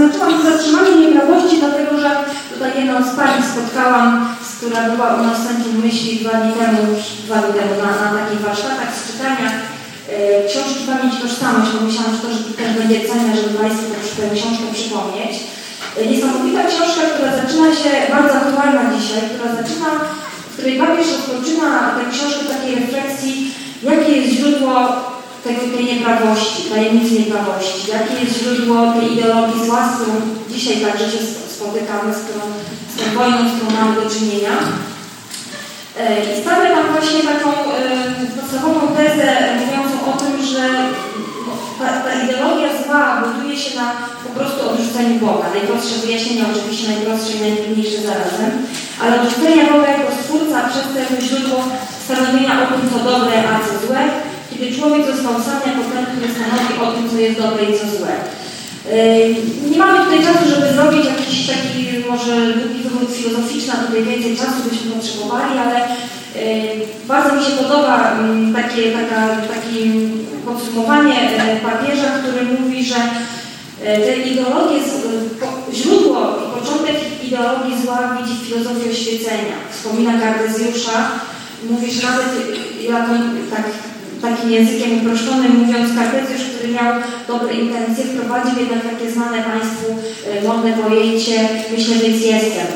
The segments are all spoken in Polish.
zaznaczyłam zatrzymanie nieprawości, dlatego że tutaj jedną z pań spotkałam, która była u nas Centrum Myśli dwa dni temu, dwa dni temu na, na takich warsztatach z czytania e, książki Pamięć Tożsamość. Pomyślałam, że to że też będzie cenne, żeby Państwu tę książkę przypomnieć. E, niesamowita książka, która zaczyna się, bardzo aktualna dzisiaj, która zaczyna, w której papież rozpoczyna tę książkę takiej refleksji, jakie jest źródło tego, tej nieprawości, tajemnicy nieprawości, jakie jest źródło tej ideologii zła, z którą dzisiaj także się spotykamy, z, tą wojną, z którą mamy do czynienia. E, I stawia tam właśnie taką e, podstawową tezę mówiącą o tym, że ta, ta, ideologia zła buduje się na po prostu odrzuceniu Boga. Najprostsze wyjaśnienie, oczywiście najprostsze i najtrudniejsze zarazem, ale odrzucenia Boga jako stwórca przez to źródło stanowienia o tym, co dobre, a co złe, kiedy człowiek został sam jako ten, który stanowi o tym, co jest dobre i co złe. Yy, nie mamy tutaj czasu, żeby zrobić jakiś taki może wywód filozoficzny, a tutaj więcej czasu byśmy potrzebowali, ale yy, bardzo mi się podoba mm, takie, taka, takie podsumowanie yy, papieża, który mówi, że te ideologie, źródło i początek ideologii zła widzi w filozofii oświecenia. Wspomina Kardezjusza, mówi, że nawet tak takim językiem uproszczonym mówiąc, Kartezjusz, który miał dobre intencje, wprowadził jednak takie znane Państwu e, modne pojęcie myślę, więc jestem.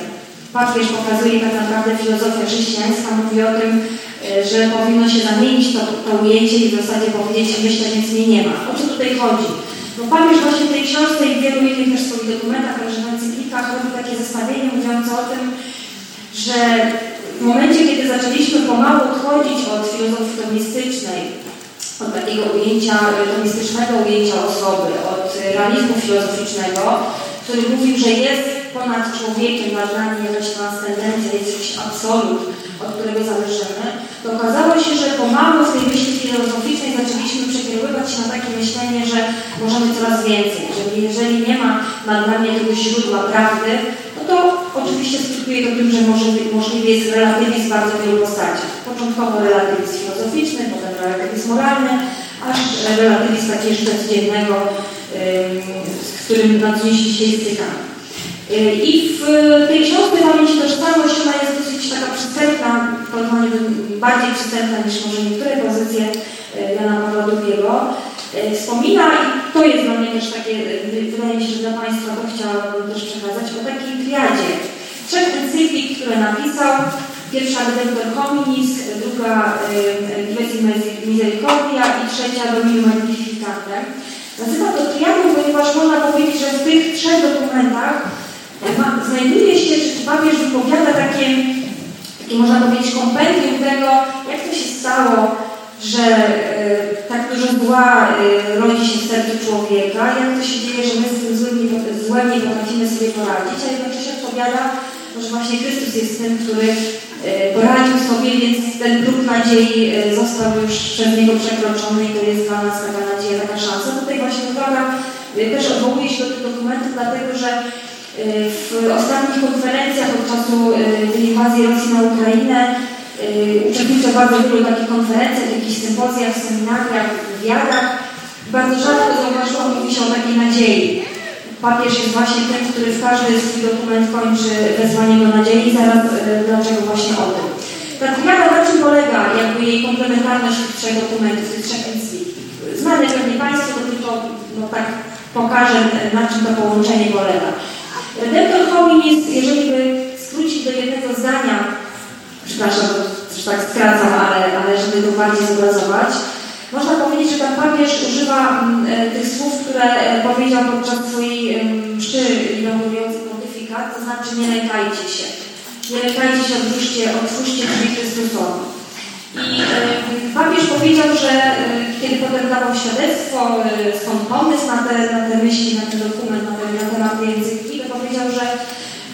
Papież pokazuje tak naprawdę filozofia chrześcijańska, mówi o tym, e, że powinno się zamienić to, to ujęcie i w zasadzie powiedzieć myślę, więc mnie nie ma. O co tutaj chodzi? No papież właśnie w tej książce i w wielu innych też swoich dokumentach, także w encyklikach robi takie zestawienie mówiące o tym, że w momencie, kiedy zaczęliśmy pomału odchodzić od filozofii tomistycznej, od takiego ujęcia, tomistycznego ujęcia osoby, od realizmu filozoficznego, który mówił, że jest ponad człowiekiem, nad nami jakaś transcendencja, jest jakiś absolut, od którego zależymy, to okazało się, że pomału w tej myśli filozoficznej zaczęliśmy przekierowywać się na takie myślenie, że możemy coraz więcej, że jeżeli nie ma nad nami jakiegoś źródła prawdy, to oczywiście skutkuje tym, że możliwy jest relatywizm w bardzo wielu postaciach. Początkowo relatywizm filozoficzny, potem relatywizm moralny, aż relatywizm taki życia codziennego, z którym na dzień dzisiaj stykamy. I w tej książce Pamięć i Tożsamość ona jest dosyć taka przystępna, bardziej przystępna niż może niektóre pozycje Jana Pawła II. Wspomina, i to jest dla mnie też takie, wydaje mi się, że dla Państwa to chciałabym też przekazać, o takiej triadzie. Trzech encyklik, które napisał. Pierwsza Redemptor Hominis, druga Divesi Misericordia i trzecia Dominium Magnificantem. Nazywa to triadą, ponieważ można powiedzieć, że w tych trzech dokumentach znajduje się, czy papież wypowiada takie, takie, można powiedzieć, kompendium tego, jak to się stało, że e, tak dużo zła e, rodzi się w sercu człowieka, jak to się dzieje, że my z tym złem nie, złem nie potrafimy sobie poradzić, a jednocześnie odpowiada, że właśnie Chrystus jest tym, który e, poradził sobie, więc ten próg nadziei został już przez Niego przekroczony i to jest dla nas taka nadzieja, taka szansa. Tutaj właśnie uwaga, też odwołuje się do tych dokumentów, dlatego że w ostatnich konferencjach od czasu tej inwazji Rosji na Ukrainę uczestniczę w bardzo wielu takich konferencjach, jakichś sympozjach, seminariach, wywiadach. Bardzo rzadko zauważyłam, mówi się o takiej nadziei. Papież jest właśnie ten, który w każdy swój dokument kończy wezwaniem do nadziei. Zaraz dlaczego właśnie o tym. Ta triada na czym polega, jakby jej komplementarność tych trzech dokumentów, tych trzech encyklik? Znane pewnie Państwo, to tylko no, tak pokażę, na czym to połączenie polega. Redemptor hominis, jeżeli by skrócić do jednego zdania, przepraszam, że tak skracam, ale, ale żeby to bardziej zobrazować, można powiedzieć, że tam papież używa m, e, tych słów, które e, powiedział podczas swojej mszy inaugurującej pontyfikat, to znaczy nie lękajcie się. Nie lękajcie się, otwórzcie, otwórzcie drzwi Chrystusowi. I e, papież powiedział, że kiedy potem dawał świadectwo, e, skąd pomysł na te, na te myśli, na ten dokument, na, te, na temat tej języki, to powiedział, że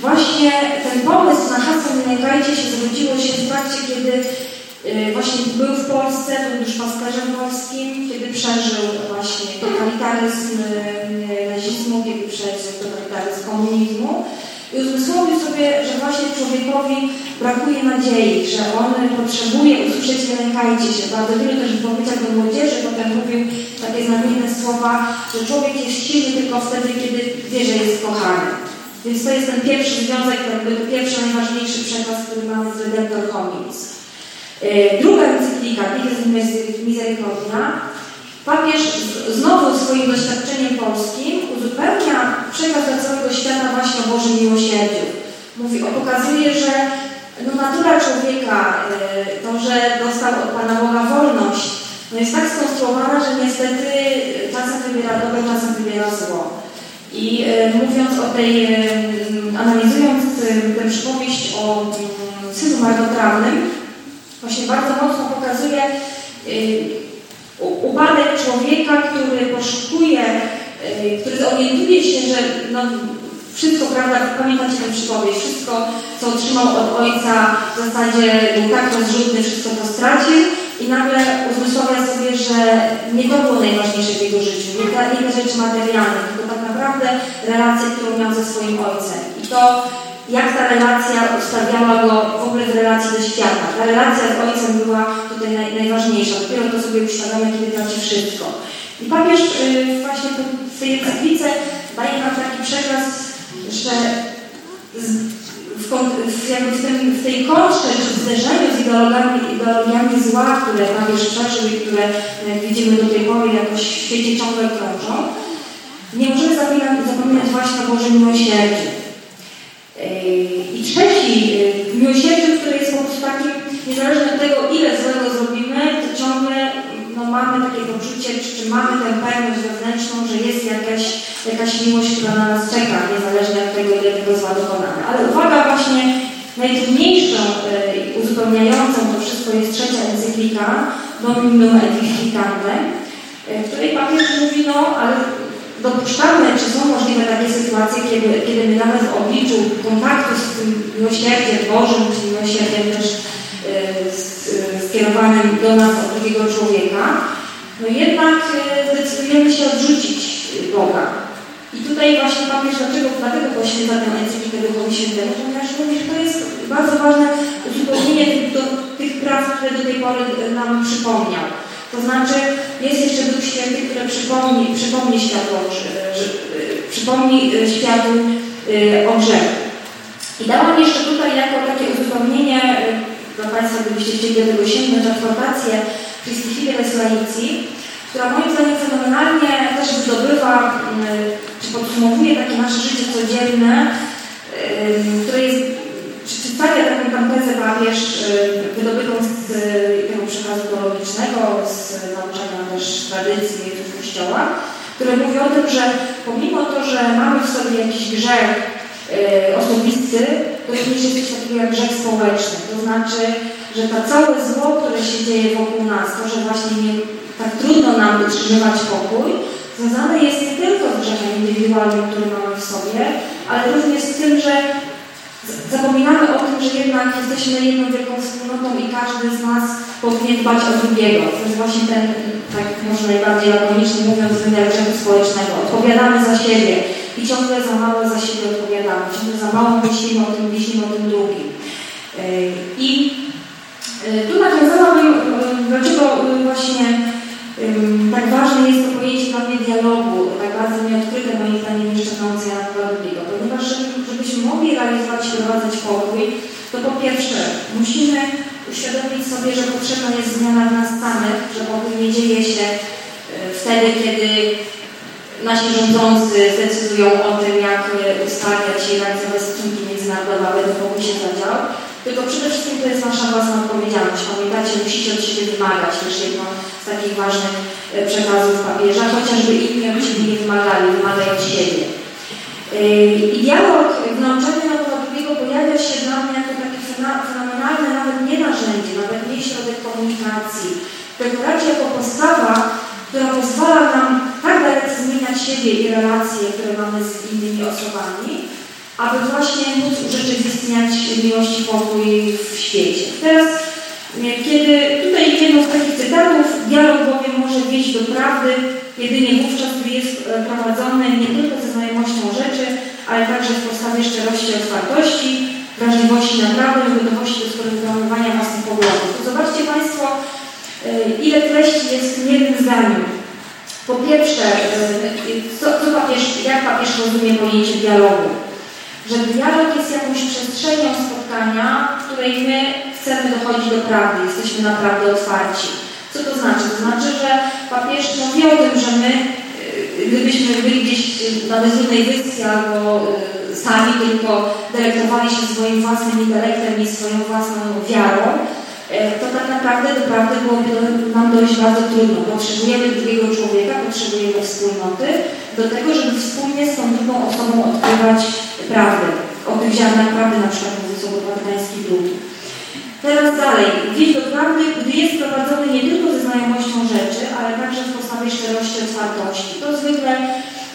Właśnie ten pomysł na hasło Nie lękajcie się zwróciło się w trakcie, kiedy y, właśnie był w Polsce, był już pasterzem polskim, kiedy przeżył właśnie totalitaryzm y, nazizmu, kiedy przeżył totalitaryzm komunizmu i uzmysłowił sobie, że właśnie człowiekowi brakuje nadziei, że on potrzebuje usłyszeć nie lękajcie się. Bardzo wiele też wypowiedział do młodzieży, potem mówił takie znamienne słowa, że człowiek jest silny tylko wtedy, kiedy wie, że jest kochany. Więc to jest ten pierwszy związek, to pierwszy, najważniejszy przekaz, który mamy z Redemptor Hominis. E, druga encyklika, Pietis Misericordia, papież znowu swoim doświadczeniem polskim uzupełnia przekaz dla całego świata właśnie o Bożym miłosierdziu. Mówi, pokazuje, że no, natura człowieka, e, to, że dostał od Pana Boga wolność, no jest tak skonstruowana, że niestety czasem wybiera dobre, czasem wybiera zło. I e, mówiąc o tej, e, analizując tę przypowieść o mm, synu marnotrawnym, właśnie bardzo mocno pokazuje upadek człowieka, który poszukuje, który zorientuje się, że no, wszystko, prawda, pamiętacie tę przypowieść, wszystko, co otrzymał od ojca, w zasadzie był tak rozrzutny, wszystko to stracił i nagle uzmysławia sobie, że nie to było najważniejsze w jego życiu, nie te, nie te rzeczy materialne, tylko tak naprawdę relacje, którą miał ze swoim ojcem. I to, jak ta relacja ustawiała go w ogóle w relacji do świata. Ta relacja z ojcem była tutaj naj, najważniejsza. Dopiero to sobie uświadamia, kiedy traci wszystko. I papież yy, właśnie w tej encyklice daje nam taki przekaz że w, jakby w, tym, w tej kontrze czy w zderzeniu z ideologiami, ideologiami zła, które papież przeżył i które jak widzimy do tej pory jakoś w świecie ciągle krążą, nie możemy zapominać, zapominać właśnie o Bożym miłosierdziu. I trzeci yy, miłosierdziu, które jest po prostu takim, niezależnie od tego, ile złego no, mamy takie poczucie, czy, mamy tę pewność wewnętrzną, że jest jakaś, jakaś miłość, która na nas czeka, niezależnie od tego, ile tego zła dokonamy. Ale uwaga właśnie najtrudniejszą i y, uzupełniającą to wszystko jest trzecia encyklika Dominum Edificante, y, w której papież mówi, no ale dopuszczalne, czy są możliwe takie sytuacje, kiedy, kiedy my nawet w obliczu kontaktu z tym miłosierdziem Bożym, czy miłosierdziem też Y, skierowanym do nas od drugiego człowieka, no jednak y, decydujemy się odrzucić Boga. I tutaj właśnie papież dlaczego, dlatego poświęca tę encyklikę Duchowi Świętemu, ponieważ że to jest bardzo ważne uzupełnienie tych, tych prac, które do tej pory nam przypomniał. To znaczy jest jeszcze Duch Święty, który przypomni, przypomni światu, przypomni światu o grzechu. I dałam jeszcze tutaj jako takie uzupełnienie dla Państwa, gdybyście chcieli do tego sięgnąć, adhortację Christi Fideles Laici, która moim zdaniem fenomenalnie też zdobywa, mm, czy podsumowuje takie nasze życie codzienne, które jest, czy przedstawia taką tezę papież wydobytą z tego przekazu teologicznego, z nauczania też tradycji Kościoła, które mówi o tym, że pomimo to, że mamy w sobie jakiś grzech, E, osobisty, również jest coś takiego jak grzech społeczny. To znaczy, że to całe zło, które się dzieje wokół nas, to, że właśnie nie, tak trudno nam utrzymywać pokój, związane jest nie tylko z grzechem indywidualnym, który mamy w sobie, ale również z tym, że zapominamy o tym, że jednak jesteśmy jedną wielką wspólnotą i każdy z nas powinien dbać o drugiego. To jest właśnie ten, tak może najbardziej lakonicznie mówiąc, wymiar grzechu społecznego. Odpowiadamy za siebie i ciągle za mało za siebie odpowiadamy, ciągle za mało myślimy o tym myślimy o tym drugim. E, I e, tu nawiązałabym, e, dlaczego właśnie tak ważne jest to pojęcie dla mnie dialogu, tak bardzo nieodkryte moim zdaniem jeszcze w nauce Jana Pawła ponieważ żebyśmy mogli realizować i prowadzać pokój, to po pierwsze musimy uświadomić sobie, że potrzebna jest zmiana w nas samych, że pokój nie dzieje się wtedy, kiedy nasi rządzący decydują o tym, jak ustawiać i realizować stosunki międzynarodowe, ten pokój się zadział. Tylko przede wszystkim to jest nasza własna odpowiedzialność. Pamiętacie, musicie od siebie wymagać. Też jedno z takich ważnych e, przekazów papieża, chociażby inni od siebie nie wymagali, wymagają od siebie. E, I dialog w nauczaniu Jana drugiego pojawia się dla mnie jako takie fenomenalne nawet nie narzędzie, nawet nie środek komunikacji, tylko raczej jako postawa, która pozwala nam tak dalece zmieniać siebie i relacje, które mamy z innymi osobami, aby właśnie móc urzeczywistniać miłość i pokój w świecie. Teraz, kiedy tutaj jedno z takich cytatów, dialog bowiem może wieść do prawdy jedynie wówczas, gdy jest e, prowadzony nie tylko ze znajomością rzeczy, ale także w podstawie szczerości i otwartości, wrażliwości na prawdę i gotowości do skorygowania własnych poglądów. To zobaczcie Państwo, e, ile treści jest w jednym zdaniu. Po pierwsze, co, co papież, jak papież rozumie pojęcie dialogu? Że dialog jest jakąś przestrzenią spotkania, w której my chcemy dochodzić do prawdy, jesteśmy naprawdę otwarci. Co to znaczy? To znaczy, że papież mówi o tym, że my, gdybyśmy byli gdzieś na bezludnej wyspie albo sami tylko delektowali się swoim własnym intelektem i swoją własną wiarą, E, to tak naprawdę naprawdę byłoby nam dojść bardzo trudno. Potrzebujemy drugiego człowieka, potrzebujemy wspólnoty do tego, żeby wspólnie z tą drugą osobą odkrywać prawdę. O tych ziarnach prawdy na przykład mówi Sobór Watykański II. Teraz dalej. Wieść do prawdy, gdy jest prowadzony nie tylko ze znajomością rzeczy, ale także w postawie szczerości, otwartości. To zwykle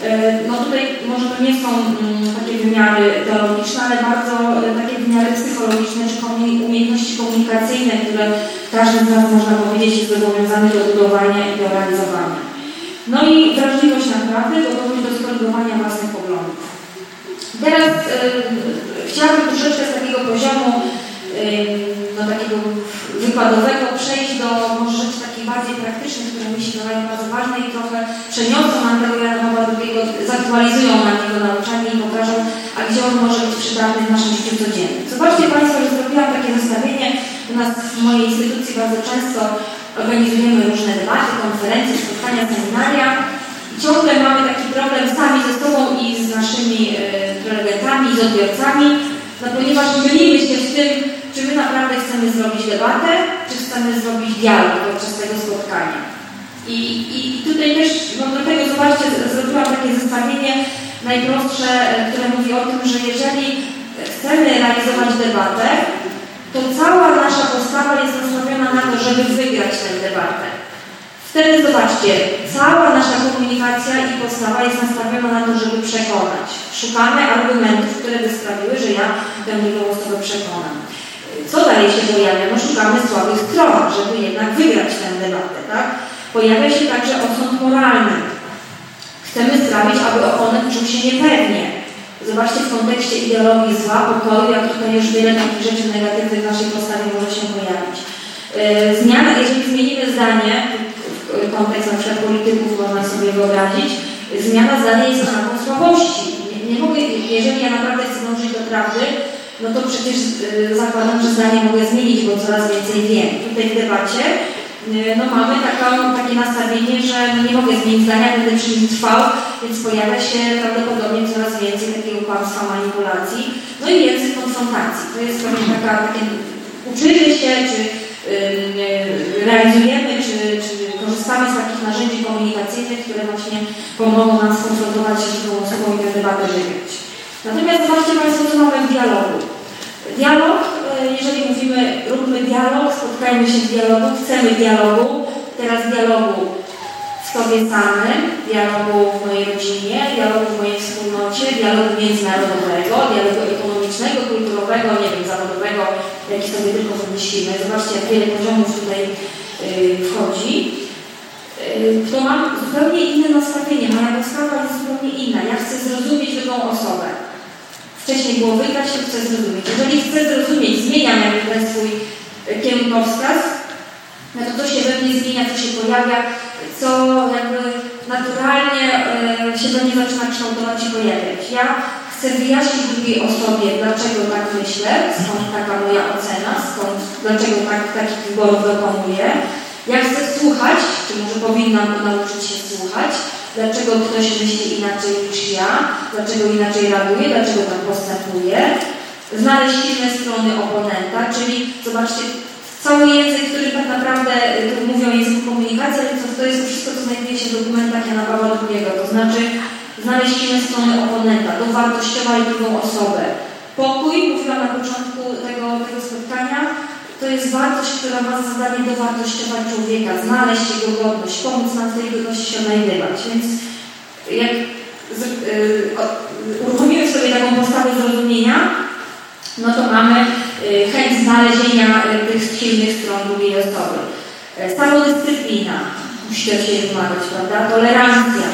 E, no tutaj może to nie są mm, takie wymiary teologiczne, ale bardzo e, takie wymiary psychologiczne czy umiejętności komunikacyjne, które każdy z nas można powiedzieć jest zobowiązany do budowania i do realizowania. No i wrażliwość naprawdę, gotowość do skorygowania własnych poglądów. Teraz yy, chciałabym troszeczkę z takiego poziomu yy, no, takiego wykładowego przejść do może bardziej praktycznych, które mi się wydają bardzo ważne i trochę przeniosą nam tego Pawła II, zaktualizują nam jego nauczanie i pokażą, a gdzie on może być przydatny w naszym życiu codziennym. Zobaczcie Państwo, że zrobiłam takie zestawienie. U nas w mojej instytucji bardzo często organizujemy różne debaty, konferencje, spotkania, seminaria. Ciągle mamy taki problem sami ze sobą i z naszymi y, prelegentami, z odbiorcami, no ponieważ mylimy się w tym, czy my naprawdę chcemy zrobić debatę, czy chcemy zrobić dialog podczas tego spotkania. I, i, tutaj też, no dlatego zobaczcie, zrobiłam takie zestawienie najprostsze, które mówi o tym, że jeżeli chcemy realizować debatę, to cała nasza postawa jest nastawiona na to, żeby wygrać tę debatę. Wtedy zobaczcie, cała nasza komunikacja i postawa jest nastawiona na to, żeby przekonać. Szukamy argumentów, które by sprawiły, że ja tę drugą osobę przekonam co dalej się pojawia? No szukamy słabych stron, żeby jednak wygrać tę debatę, tak? Pojawia się także osąd moralny. Chcemy sprawić, aby oponent czuł się niepewnie. Zobaczcie w kontekście ideologii zła, pokoju, jak tutaj już wiele takich rzeczy negatywnych w naszej postawie może się pojawić. Yy, zmiana, jeżeli zmienimy zdanie, kontekst na przykład polityków można sobie wyobrazić, zmiana zdania jest oznaką słabości. Nie, nie mogę, jeżeli ja naprawdę chcę dążyć do prawdy, no to przecież y, zakładam, że zdanie mogę zmienić, bo coraz więcej wiem. Tutaj w debacie y, no mamy taką, takie nastawienie, że no nie mogę zmienić zdania, będę przy nim trwał, więc pojawia się prawdopodobnie coraz więcej takiego kłamstwa, manipulacji, no i więcej konfrontacji. To jest pewnie taka, takie uczymy się, czy yy, realizujemy, czy, czy korzystamy z takich narzędzi komunikacyjnych, które właśnie pomogą nam skonfrontować się z tą osobą i tę debatę wygrać. Natomiast zobaczcie Państwo, co mamy w dialogu. Dialog, e, jeżeli mówimy, róbmy dialog, spotkajmy się w dialogu, chcemy dialogu, teraz dialogu w sobie samym, dialogu w mojej rodzinie, dialogu w mojej wspólnocie, dialogu międzynarodowego, dialogu ekonomicznego, kulturowego, nie wiem, zawodowego, jaki sobie tylko wymyślimy. Zobaczcie, jak wiele poziomów tutaj yy, wchodzi. Yy, to mam zupełnie inne nastawienie, moja postawa jest zupełnie inna. Ja chcę zrozumieć drugą osobę. Wcześniej było wygrać, to chcę zrozumieć. Jeżeli chcę zrozumieć, zmieniam jakby ten swój e, kierunkowskaz, no to to się we mnie zmienia, co się pojawia, co jakby naturalnie e, się we mnie zaczyna kształtować i pojawiać. Ja chcę wyjaśnić drugiej osobie, dlaczego tak myślę, skąd taka moja ocena, skąd, dlaczego tak, takich wyborów dokonuję. Ja chcę słuchać, czy może powinnam nauczyć się słuchać, dlaczego ktoś myśli inaczej niż ja, dlaczego inaczej reaguje, dlaczego tak postępuje. Znaleźć silne strony oponenta, czyli zobaczcie, cały język, który tak naprawdę tu mówią o języku komunikacji, ale to, to jest wszystko, co znajduje się w dokumentach Jana Pawła II, to znaczy znaleźć silne strony oponenta, dowartościować drugą osobę. Pokój, mówiłam na początku tego, tego spotkania, to jest wartość, która ma za zadanie dowartościować człowieka, znaleźć jego godność, pomóc nam w tej godności się odnajdywać. Więc jak z, y, uruchomimy sobie taką postawę zrozumienia, no to mamy y, chęć znalezienia y, tych silnych stron drugiej osoby. Y, samodyscyplina, musi się wymagać, prawda? Tolerancja,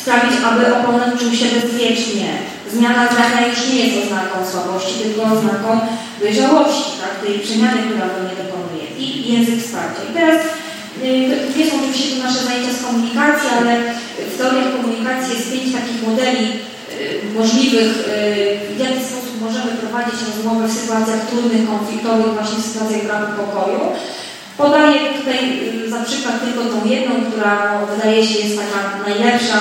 sprawić, aby oponent czuł się bezpiecznie. Zmiana zdania już nie jest oznaką słabości, tylko oznaką dojrzałości, tak? tej przemiany, która do mnie dokonuje. I język wsparcia. I teraz Nie są oczywiście to nasze zajęcia z komunikacji, ale w teoriach komunikacji jest pięć takich modeli możliwych, w jaki sposób możemy prowadzić rozmowę w sytuacjach trudnych, konfliktowych, właśnie w sytuacjach braku pokoju. Podaję tutaj za przykład tylko tą jedną, która no, wydaje się jest taka najlepsza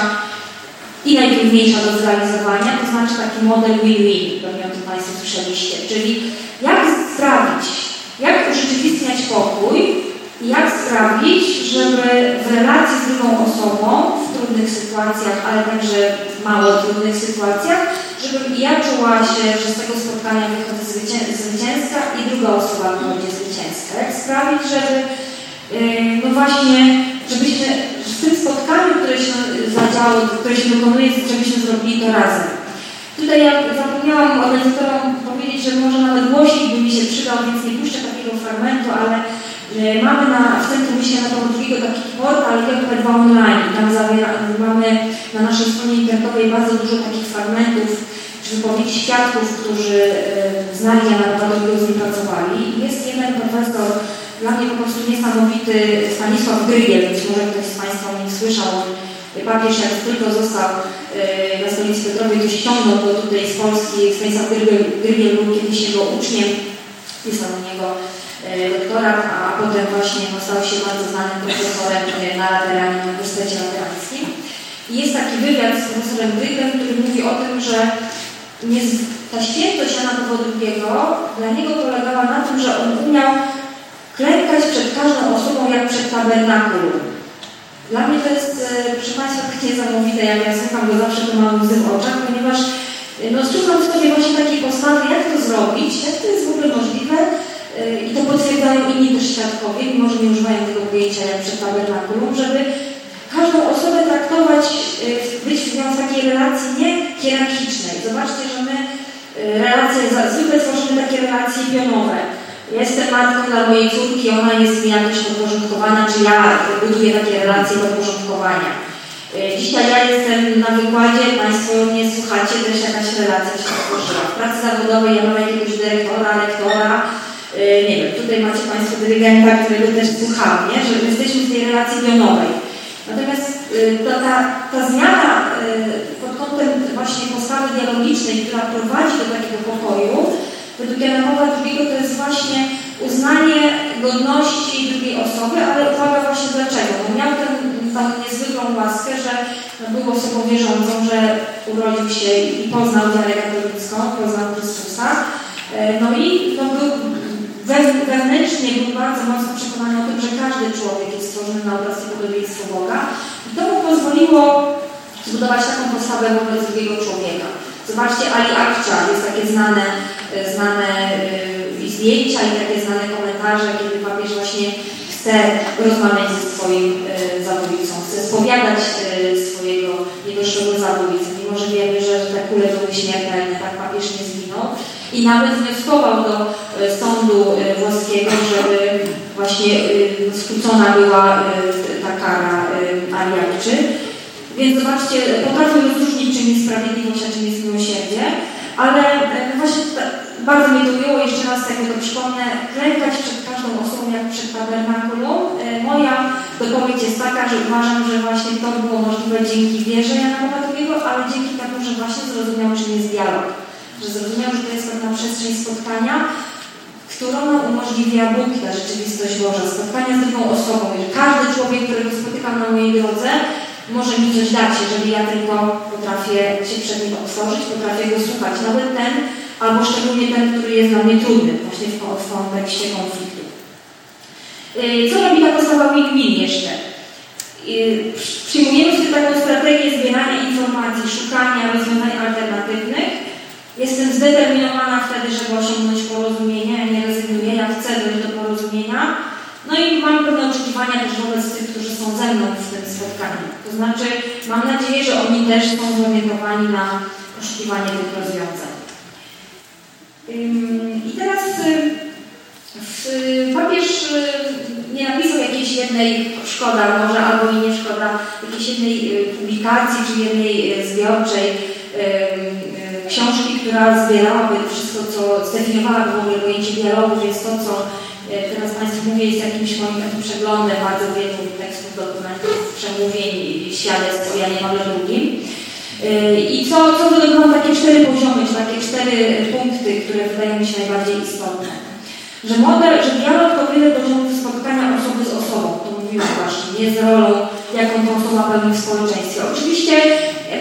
i najtrudniejsza do zrealizowania, to znaczy taki model win-win, pewnie o tym Państwo słyszeliście, czyli jak sprawić, jak urzeczywistniać pokój i jak sprawić, żeby w relacji z drugą osobą w trudnych sytuacjach, ale także w mało trudnych sytuacjach, żebym ja czuła się, że z tego spotkania wychodzę zwycięska i druga osoba wychodzi zwycięska. Jak sprawić, żeby yy, no właśnie, żebyśmy tym spotkaniu, które się zadziało, które się dokonuje, żebyśmy zrobili to razem. Tutaj ja zapomniałam organizatorom powiedzieć, że może nawet głosik by mi się przydał, więc nie puszczę takiego fragmentu, ale y, mamy na, w Centrum Myślenia Drugiego taki portal JP2 Online. Tam zawiera, mamy na naszej stronie internetowej bardzo dużo takich fragmentów wypowiedzi świadków, którzy y, znali Jana Pawełskiego, z nim pracowali. Jest jeden profesor, dla mnie po prostu niesamowity, Stanisław Grygiel, być może ktoś z Państwa o nim słyszał, papież jak tylko został e, na stolicy Petrowej, to ściągnął go tutaj z Polski. Stanisław Grygiel był kiedyś jego uczniem, pisał u niego e, doktorat, a potem właśnie stał się bardzo znanym profesorem e, na Lateranie, na Uniwersytecie Laterańskim. I jest taki wywiad z profesorem Gryglem, który mówi o tym, że ta świętość Jana Pawła II dla niego polegała na tym, że on umiał klękać przed każdą osobą jak przed tabernakulum. Dla mnie to jest, e, proszę Państwa, niesamowite, jak ja słucham go zawsze to mam łzy w oczach, ponieważ e, no, w sobie właśnie takiej postawy, jak to zrobić, jak to jest w ogóle możliwe e, i to potwierdzają inni też świadkowie, mimo że nie używają tego pojęcia jak przed tabernakulum, żeby każdą osobę traktować, być w takiej relacji nie hierarchicznej. Zobaczcie, że my relacje, zwykle tworzymy takie relacje pionowe Jestem matką dla mojej córki, ona jest mi jakoś podporządkowana, czy ja buduję takie relacje podporządkowania. E, dzisiaj ja jestem na wykładzie, Państwo mnie słuchacie, też jakaś relacja się otworzyła. W pracy zawodowej ja mam jakiegoś dyrektora, lektora, e, nie wiem, tutaj macie Państwo dyrygenta, którego też słucham, nie? że jesteśmy w tej relacji pionowej. Natomiast e, ta, ta, ta zmiana pod kątem właśnie postawy dialogicznej, która prowadzi do takiego pokoju, według Jana Pawła II to jest właśnie uznanie godności drugiej osoby, ale uwaga właśnie dlaczego. Bo miał tę niezwykłą łaskę, że no, był osobą wierzącą, że urodził się i poznał wiarę katolicką, poznał Chrystusa. E, no i no, był wewnętrznie był bardzo mocno przekonany o tym, że każdy człowiek jest stworzony na obraz i podobieństwo Boga. I to mu pozwoliło zbudować taką postawę wobec drugiego człowieka. Zobaczcie, Ali Akcia, jest takie znane E, znane e, zdjęcia i takie znane komentarze, kiedy papież właśnie chce rozmawiać ze swoim e, zabójcą, chce spowiadać swojego, jego szkoły zabójcy, mimo że wiemy, że te kule były śmiertelne, tak papież nie zginął. I nawet wnioskował do sądu włoskiego, żeby właśnie skrócona była ta kara aliakczy. Więc zobaczcie, potrafię rozróżnić, czym jest sprawiedliwość, a czym jest miłosierdzie. Ale bardzo mnie to ujęło, jeszcze raz tego to przypomnę, klękać przed każdą osobą jak przed tabernakulum. E, moja dopowiedź jest taka, że uważam, że właśnie to było możliwe dzięki wierze Jana Pawła ale dzięki temu, że właśnie zrozumiał, czym jest dialog. Że zrozumiał, że to jest pewna przestrzeń spotkania, którą umożliwia Bóg, ta rzeczywistość Boża, spotkania z drugą osobą. I każdy człowiek, którego spotykam na mojej drodze, może mi coś dać, jeżeli ja tylko potrafię się przed nim otworzyć, potrafię go słuchać. Nawet ten, albo szczególnie ten, który jest dla mnie trudny, właśnie w, kontekście konfliktu. Y, co robi ta postawa win-win jeszcze? Y, przyjmujemy sobie taką strategię zbierania informacji, szukania rozwiązań alternatywnych. Jestem zdeterminowana wtedy, żeby osiągnąć porozumienie, nie rezygnuję, ja chcę dojść do porozumienia no i mam pewne oczekiwania też wobec tych, którzy są ze mną w tym spotkaniu. To znaczy, mam nadzieję, że oni też są zorientowani na poszukiwanie tych rozwiązań. I teraz papież nie napisał jakiejś jednej, szkoda może, albo i nie szkoda, jakiejś jednej publikacji czy jednej zbiorczej książki, która zbierałaby wszystko, co zdefiniowałaby w ogóle pojęcie dialogu, więc to, co teraz Państwu mówię, jest jakimś moim takim przeglądem bardzo wielu tekstów, dokumentów, przemówień, świadectw o Janie Pawle II. I co, co wydobywam takie cztery poziomy, czy takie cztery punkty, które wydają mi się najbardziej istotne. Że model, że dialog to wiele poziomów spotkania osoby z osobą, to mówiłam właśnie, nie z rolą, jaką tą osoba pełni w społeczeństwie. Oczywiście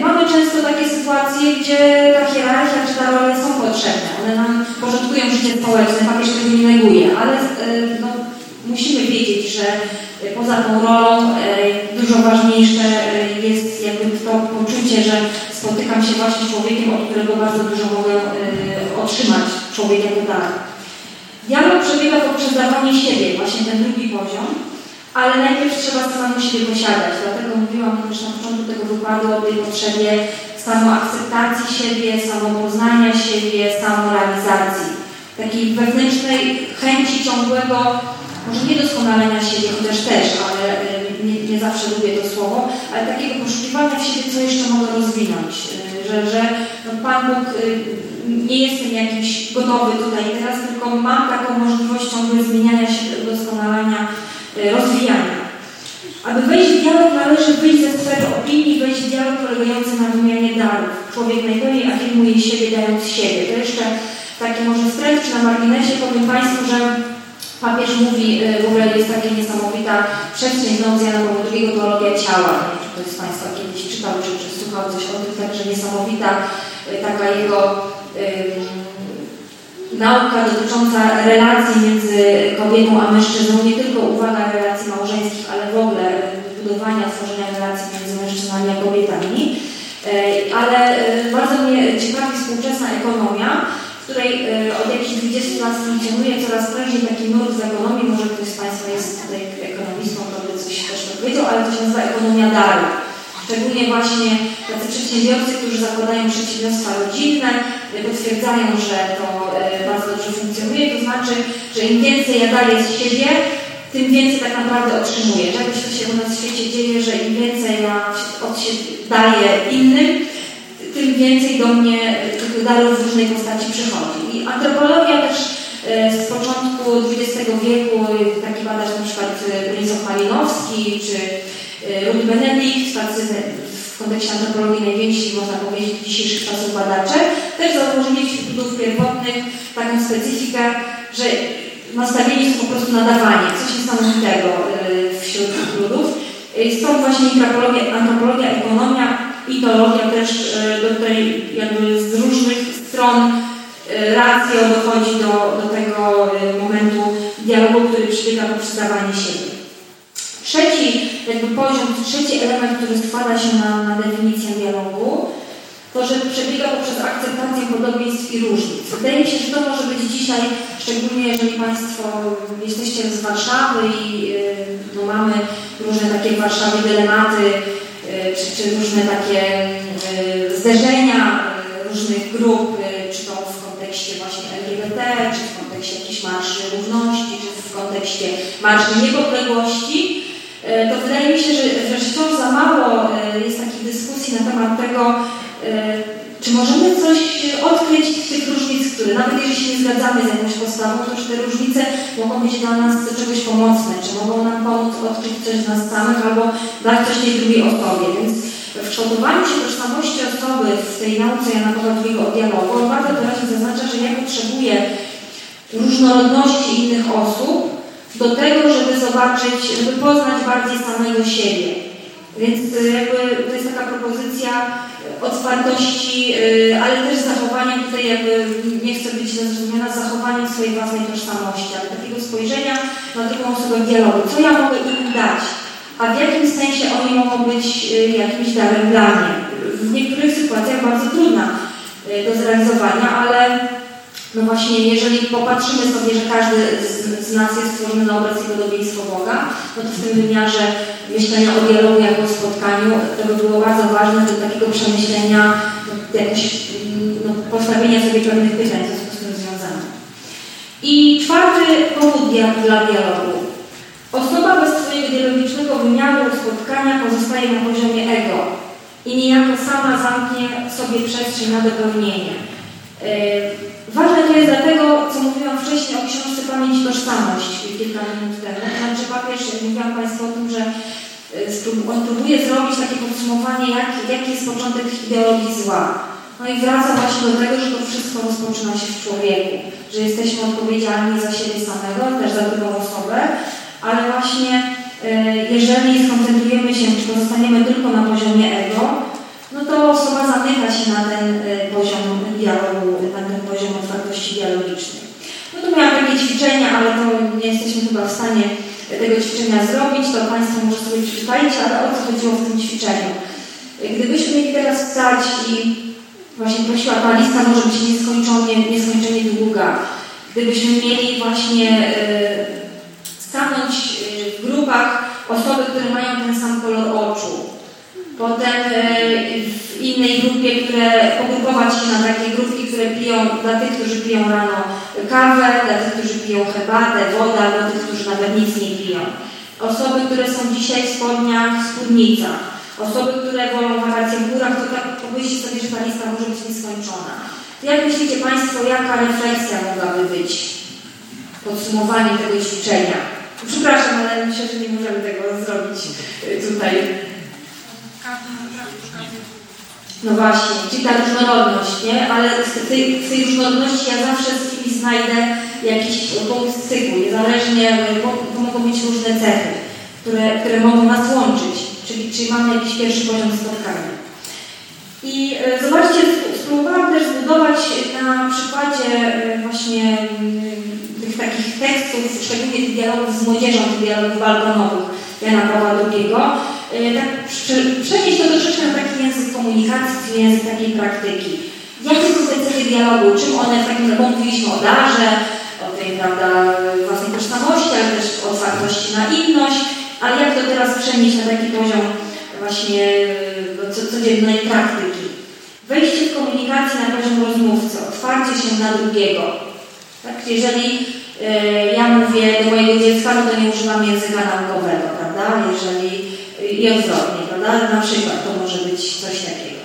mamy często takie sytuacje, gdzie ta hierarchia czy ta role są potrzebne. One nam porządkują życie społeczne, papież tego nie neguje, ale e, no, musimy wiedzieć, że poza tą rolą e, dużo ważniejsze e, jest jakby to poczucie, że spotykam się właśnie z człowiekiem, od którego bardzo dużo mogę otrzymać człowiek jako dar. Dialog przebiega poprzez dawanie siebie, właśnie ten drugi poziom, ale najpierw trzeba samemu siebie posiadać. Dlatego mówiłam też na początku tego wykładu o tej potrzebie samoakceptacji siebie, samopoznania siebie, samorealizacji. Takiej wewnętrznej chęci ciągłego, może nie doskonalenia siebie, chociaż też, ale y, nie, nie, zawsze lubię to słowo, ale takiego poszukiwania w siebie, co jeszcze mogę rozwinąć. Y, że, że no Pan Bóg, y, nie jestem jakiś gotowy tutaj teraz, tylko mam taką możliwość ciągle zmieniania się, doskonalenia E, rozwijania. Aby wejść w dialog należy wyjść ze sfery opinii, wejść w dialog polegający na wymianie darów. Człowiek najpełniej afirmuje siebie, dając siebie. To jeszcze taki może wstręt czy na marginesie powiem Państwu, że papież mówi, e, w ogóle jest taka niesamowita przestrzeń z Jana Pawła II, teologia ciała. Nie wiem, czy ktoś z Państwa kiedyś czytał, czy, czy słuchał coś o tym, także niesamowita e, taka jego nauka dotycząca relacji między kobietą a mężczyzną, nie tylko uwaga relacji małżeńskich, ale w ogóle budowania, tworzenia relacji między mężczyznami a kobietami. E, ale bardzo mnie ciekawi współczesna ekonomia, której e, od jakichś 20 lat funkcjonuje coraz prędzej taki nurt z ekonomii, może ktoś z Państwa jest tutaj ekonomistą, to by coś też powiedział, ale to się nazywa ekonomia daru. Szczególnie właśnie tacy przedsiębiorcy, którzy zakładają przedsiębiorstwa rodzinne, potwierdzają, że to e, bardzo dobrze funkcjonuje, to znaczy, że im więcej ja daję z siebie, tym więcej tak naprawdę otrzymuję. Czegoś to się u nas w świecie dzieje, że im więcej ja od siebie daję innym, tym więcej do mnie tych darów w różnej postaci przychodzi. I antropologia też e, z początku XX wieku, taki badacz na przykład e, Bronisław Malinowski czy Ruth Benedikt, tacy w kontekście antropologii najwięksi, można powiedzieć, dzisiejszych czasów badacze, też założyli wśród ludów pierwotnych taką specyfikę, że nastawieni są po prostu na dawanie, coś niesamowitego wśród ludów. Stąd właśnie antropologia, antropologia ekonomia i teologia też, y, do której jakby z różnych stron racją dochodzi do, do tego momentu dialogu, który przebiega poprzez dawanie siebie. Trzeci jakby poziom, trzeci element, który składa się na, na definicję dialogu, to, że przebiega poprzez akceptację podobieństw i różnic. Wydaje mi się, że to może być dzisiaj, szczególnie jeżeli Państwo jesteście z Warszawy i no, mamy różne takie w Warszawie dylematy, czy, czy różne takie y, zderzenia różnych grup, czy to w kontekście właśnie LGBT, czy w kontekście jakichś marszy równości, czy w kontekście marszy niepodległości, to wydaje mi się, że, wciąż za mało jest takich dyskusji na temat tego, czy możemy coś odkryć z tych różnic, które nawet jeżeli się nie zgadzamy z jakąś postawą, to czy te różnice mogą być dla nas czegoś pomocne, czy mogą nam pomóc odkryć coś z nas samych albo dać coś tej drugiej osobie. Więc w kształtowaniu się tożsamości osoby w tej nauce Jana Pawła II o dialogu bardzo wyraźnie zaznacza, że ja potrzebuję różnorodności innych osób, do tego, żeby zobaczyć, żeby poznać bardziej samego siebie. Więc y, jakby to jest taka propozycja otwartości, y, ale też zachowania tutaj jakby, nie chcę być zrozumiana, zachowania swojej własnej tożsamości, ale takiego spojrzenia na drugą osobę dialogu. Co ja mogę im dać? A w jakim sensie oni mogą być jakimś darem dla mnie? W niektórych sytuacjach bardzo trudna do zrealizowania, ale no właśnie, jeżeli popatrzymy sobie, że każdy z, z nas jest stworzony na obraz i podobieństwo Boga, no to w tym wymiarze myślenia o dialogu jako o spotkaniu, to by było bardzo ważne do takiego przemyślenia, no, jakoś, no, postawienia sobie pewnych pytań w związku z tym związanych. I czwarty powód dla dialogu. Osoba bez swojego dialogicznego wymiaru spotkania pozostaje na poziomie ego i niejako sama zamknie sobie przestrzeń na dopełnienie. Ważne to jest dlatego, co mówiłam wcześniej o książce Pamięć Tożsamość kilka minut temu. Znaczy papież, mówiłam Państwu o tym, że on próbuje zrobić takie podsumowanie, jak, jaki jest początek ideologii zła. No i wraca właśnie do tego, że to wszystko rozpoczyna się w człowieku, że jesteśmy odpowiedzialni za siebie samego, też za drugą osobę, ale właśnie e, jeżeli skoncentrujemy się, czy pozostaniemy tylko na poziomie ego, no to osoba zamyka się na ten e, poziom dialogu, na ten dialogicznej. No to miałam takie ćwiczenia, ale to nie jesteśmy chyba w stanie tego ćwiczenia zrobić, to Państwo może sobie przeczytajcie, ale o co chodziło w tym ćwiczeniu. Gdybyśmy mieli teraz wstać i właśnie prosiła, ta lista może być nieskończenie, nieskończenie długa. Gdybyśmy mieli właśnie e, stanąć e, w grupach osoby, które mają ten sam kolor oczu, potem e, w innej grupie, które pogrupować się na takie grupki, które piją, dla tych, którzy piją rano kawę, dla tych, którzy piją herbatę, wodę, dla tych, którzy nawet nic nie piją. Osoby, które są dzisiaj w spodniach, spódnicach Osoby, które wolą wakacje w górach, to tak pomyślcie sobie, że ta lista może być nieskończona. Jak myślicie Państwo, jaka refleksja mogłaby być? Podsumowanie tego ćwiczenia. Przepraszam, ale myślę, że nie możemy tego zrobić y, tutaj. No właśnie, czyli ta różnorodność, nie? Ale z tej, z tej różnorodności ja zawsze z kimś znajdę jakiś punkt styku, niezależnie, bo mogą być różne cechy, które, które mogą nas łączyć czyli, czyli mamy jakiś pierwszy poziom spotkania. I e, zobaczcie, spróbowałam też zbudować na przykładzie e, właśnie mm, tych takich tekstów, szczególnie tych dialogów z młodzieżą, tych dialogów balkonowych Jana Pawła II, e, tak przenieść to troszeczkę na taki język komunikacji, czyli język takiej praktyki. Jakie są te cechy dialogu, czym one w takim, bo mówiliśmy o darze, o tej, prawda, własnej tożsamości, ale też otwartości na inność, ale jak to teraz przenieść na taki poziom właśnie no, codziennej praktyki? Wejście w komunikację na poziom rozmówcy, otwarcie się na drugiego. Tak? Jeżeli e, ja mówię do mojego dziecka, no to nie używam języka naukowego, prawda? Jeżeli i odwrotnie, prawda? Na przykład to może być coś takiego.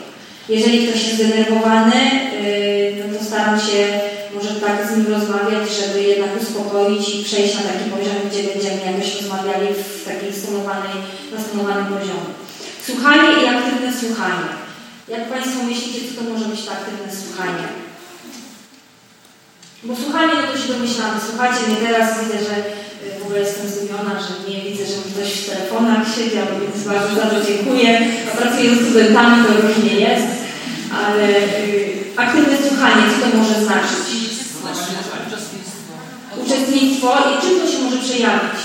Jeżeli ktoś jest zdenerwowany, e, no to staram się może tak z nim rozmawiać, żeby jednak uspokoić i przejść na taki poziom, gdzie będziemy jakoś rozmawiali w takiej stonowanej, na stonowanym poziomie. Słuchanie i aktywne słuchanie. Jak Państwo myślicie, co to może być to aktywne słuchanie? Bo słuchanie, no to się domyślamy. Słuchajcie mnie teraz, widzę, że y, ogóle jestem zdumiona, że nie widzę, że ktoś w telefonach siedział, więc bardzo, bardzo dziękuję. A pracuję z studentami, to różnie jest, ale y, aktywne słuchanie, co to może znaczyć? Uczestnictwo i czym to się może przejawić?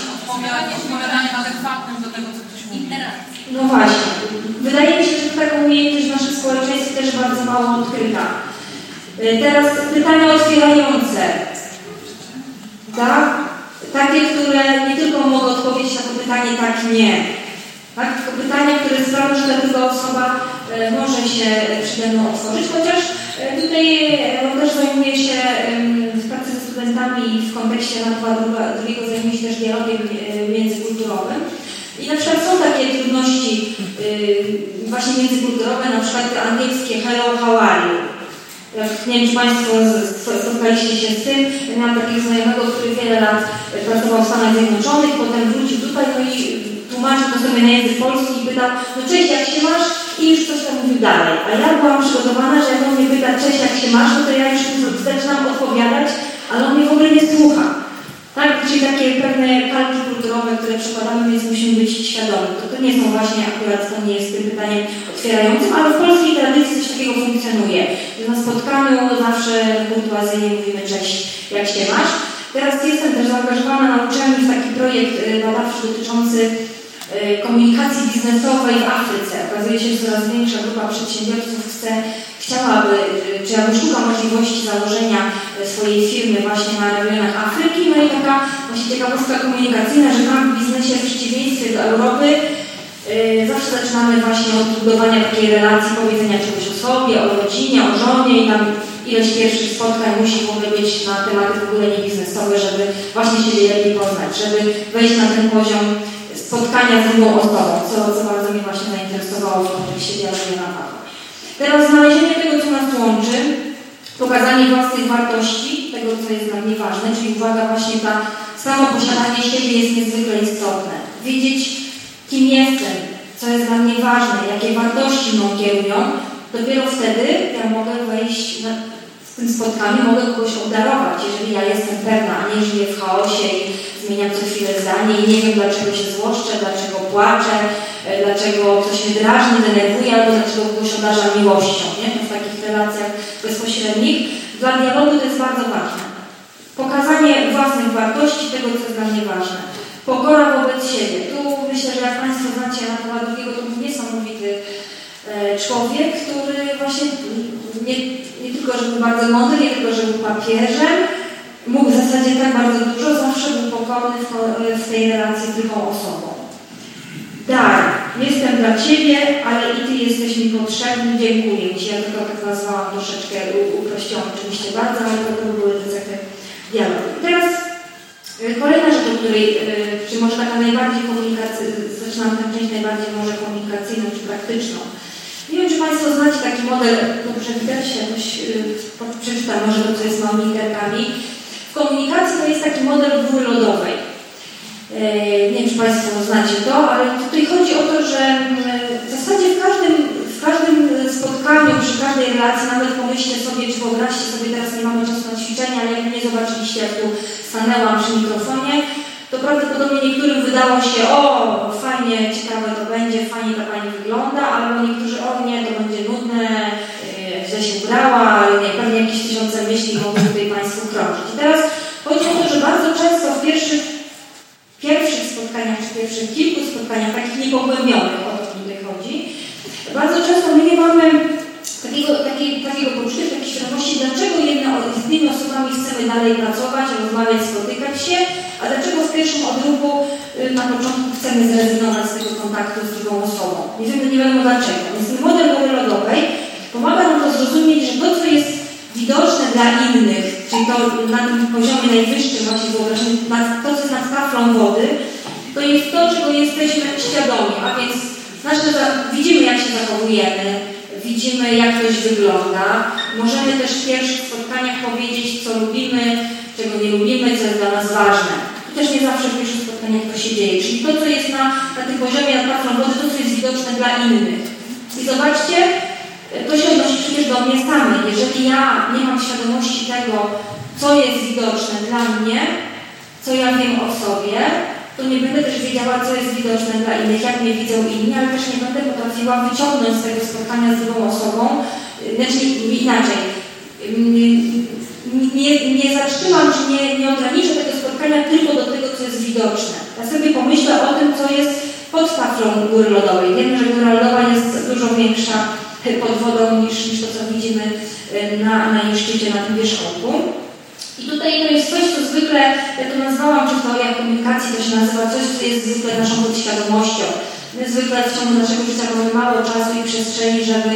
Odpowiadanie adekwatnym do tego, co ktoś mówi. No właśnie. Wydaje mi się, że taką umiejętność w naszym społeczeństwie też bardzo mało odkryta. Y, teraz pytania otwierające. Tak? Takie, które nie tylko mogą odpowiedzieć na to pytanie tak, nie. Tak? Tylko pytania, które sprawią, że druga osoba y, może się przede mną otworzyć, chociaż y, tutaj on też zajmuje się w pracy ze studentami w kontekście na drugiego zajmuje się też dialogiem międzykulturowym. I na przykład są takie trudności właśnie międzykulturowe, na przykład angielskie hello, how are you? Jak, nie wiem, czy Państwo spotkaliście się z tym. Miałam takiego znajomego, który wiele lat pracował w Stanach Zjednoczonych, potem wrócił tutaj, no i tłumaczył to sobie na język polski i pytał, no cześć, jak się masz? I już coś tam mówił dalej. A ja byłam przygotowana, że jak on mnie pyta, cześć, jak się masz, no to ja już zaczynam odpowiadać, ale on mnie w ogóle nie słucha. Tak? Czyli takie pewne kalki kulturowe, które przekładamy, więc musimy być świadomi. To, to nie są właśnie akurat, to nie jest tym pytaniem otwierającym, ale w polskiej tradycji takiego funkcjonuje. Na spotkaniu zawsze kurtuazyjnie mówimy cześć, jak się masz. Teraz jestem też zaangażowana na uczelni w taki projekt y, badawczy dotyczący y, komunikacji biznesowej w Afryce. Okazuje się, że coraz większa grupa przedsiębiorców chce chciałaby, y, czy jakby szuka możliwości założenia swojej firmy właśnie na regionach Afryki. No i taka właśnie ciekawostka komunikacyjna, że tam w biznesie w przeciwieństwie do Europy zawsze zaczynamy właśnie od budowania takiej relacji, powiedzenia czegoś o sobie, o rodzinie, o żonie i tam ilość pierwszych spotkań musi w ogóle na tematy w ogóle nie biznesowe, żeby właśnie się lepiej poznać, żeby wejść na ten poziom spotkania z drugą osobą, co, co bardzo mnie właśnie zainteresowało w kontekście dialogu na Teraz znalezienie tego, co nas łączy, pokazanie własnych wartości, tego co jest dla mnie ważne, czyli uwaga właśnie ta samo posiadanie siebie jest niezwykle istotne. Wiedzieć kim jestem, co jest dla mnie ważne, jakie wartości mną kierują, dopiero wtedy ja mogę wejść na, w tym spotkaniu, mogę kogoś obdarować, jeżeli ja jestem pewna, a nie żyję w chaosie i zmieniam co chwilę zdanie i nie wiem dlaczego się złoszczę, dlaczego płaczę, e, dlaczego ktoś mnie drażni, denerwuje, albo dlaczego kogoś obdarza miłością, nie? w takich relacjach bezpośrednich. Dla dialogu to jest bardzo ważne. Pokazanie własnych wartości, tego co jest dla mnie ważne. Pokora wobec siebie. Tu myślę, że jak Państwo znacie Anatola drugiego, to niesamowity e, człowiek, który właśnie nie, nie tylko, że był bardzo mądry, nie tylko, że był papieżem, mógł w zasadzie tak bardzo dużo, zawsze był pokorny w, w tej relacji z drugą osobą. Dar, jestem dla Ciebie, ale i Ty jesteś mi potrzebny, dziękuję Ci. Ja tylko tak nazwałam troszeczkę uprościłam oczywiście bardzo, ale to były te cechy dialogu. Teraz y, kolejna rzecz, o której, y, czy może taka najbardziej komunikacyjna, zaczynam tę część najbardziej może komunikacyjną, czy praktyczną. Nie wiem, czy Państwo znacie taki model, dobrze widać, jakoś yy, przeczytam może to, co jest małymi literkami. W komunikacji to jest taki model góry lodowej. Yy, nie wiem, czy Państwo znacie to, ale tutaj chodzi o to, że yy, w zasadzie w każdym, w każdym spotkaniu, przy każdej relacji, nawet pomyślcie sobie, czy wyobraźcie sobie, teraz nie mamy czasu na ćwiczenia, ale nie zobaczyliście, jak tu stanęłam przy mikrofonie, to prawdopodobnie niektórym wydało się, o, fajnie, ciekawe to będzie, fajnie ta pani wygląda, albo niektórzy, o nie, to będzie nudne, yy, źle się ubrała, nie, pewnie jakieś tysiące myśli mogą tutaj Państwu krążyć. I teraz chodzi o to, że bardzo często w pierwszych, pierwszych spotkaniach, czy pierwszych kilku spotkaniach, takich niepogłębionych, o to tutaj chodzi, bardzo często my nie mamy takiego, takiego, takiego poczucia, takiej świadomości, dlaczego jedne, z innymi osobami chcemy dalej pracować, rozmawiać, spotykać się, a dlaczego w pierwszym odruchu y, na początku chcemy zrezygnować z tego kontaktu z drugą osobą. Nie wiemy, nie wiadomo dlaczego. Więc model góry lodowej pomaga nam to zrozumieć, że to, co jest widoczne dla innych, czyli to na tym poziomie najwyższym właśnie wyobrażeniu, to, co jest nad taflą wody, to jest to, czego jesteśmy świadomi, a więc znaczy, widzimy, jak się zachowujemy, widzimy, jak ktoś wygląda. Możemy też w pierwszych spotkaniach powiedzieć, co lubimy, czego nie lubimy, co jest dla nas ważne. Też nie zawsze w pierwszych spotkaniach to się dzieje. Czyli to, co jest na, na tym poziomie nad patrą wody, to, co jest widoczne dla innych. I zobaczcie, to się odnosi przecież do mnie samej. Jeżeli ja nie mam świadomości tego, co jest widoczne dla mnie, co ja wiem o sobie, to nie będę też wiedziała, co jest widoczne dla innych, jak mnie widzą inni, ale też nie będę potrafiła wyciągnąć z tego spotkania z drugą osobą, znaczy inaczej, nie, nie zatrzymam, czy nie, nie ograniczę tego spotkania tylko do tego, co jest widoczne. Ja sobie pomyślę o tym, co jest pod taflą góry lodowej. Wiemy, że góra lodowa jest dużo większa pod wodą niż, niż to, co widzimy na, na jej szczycie, na tym wierzchołku. I tutaj to jest coś, co zwykle, ja to nazwałam, czy teoria komunikacji to się nazywa, coś, co jest zwykle naszą podświadomością. My zwykle w ciągu naszego życia mamy mało czasu i przestrzeni, żeby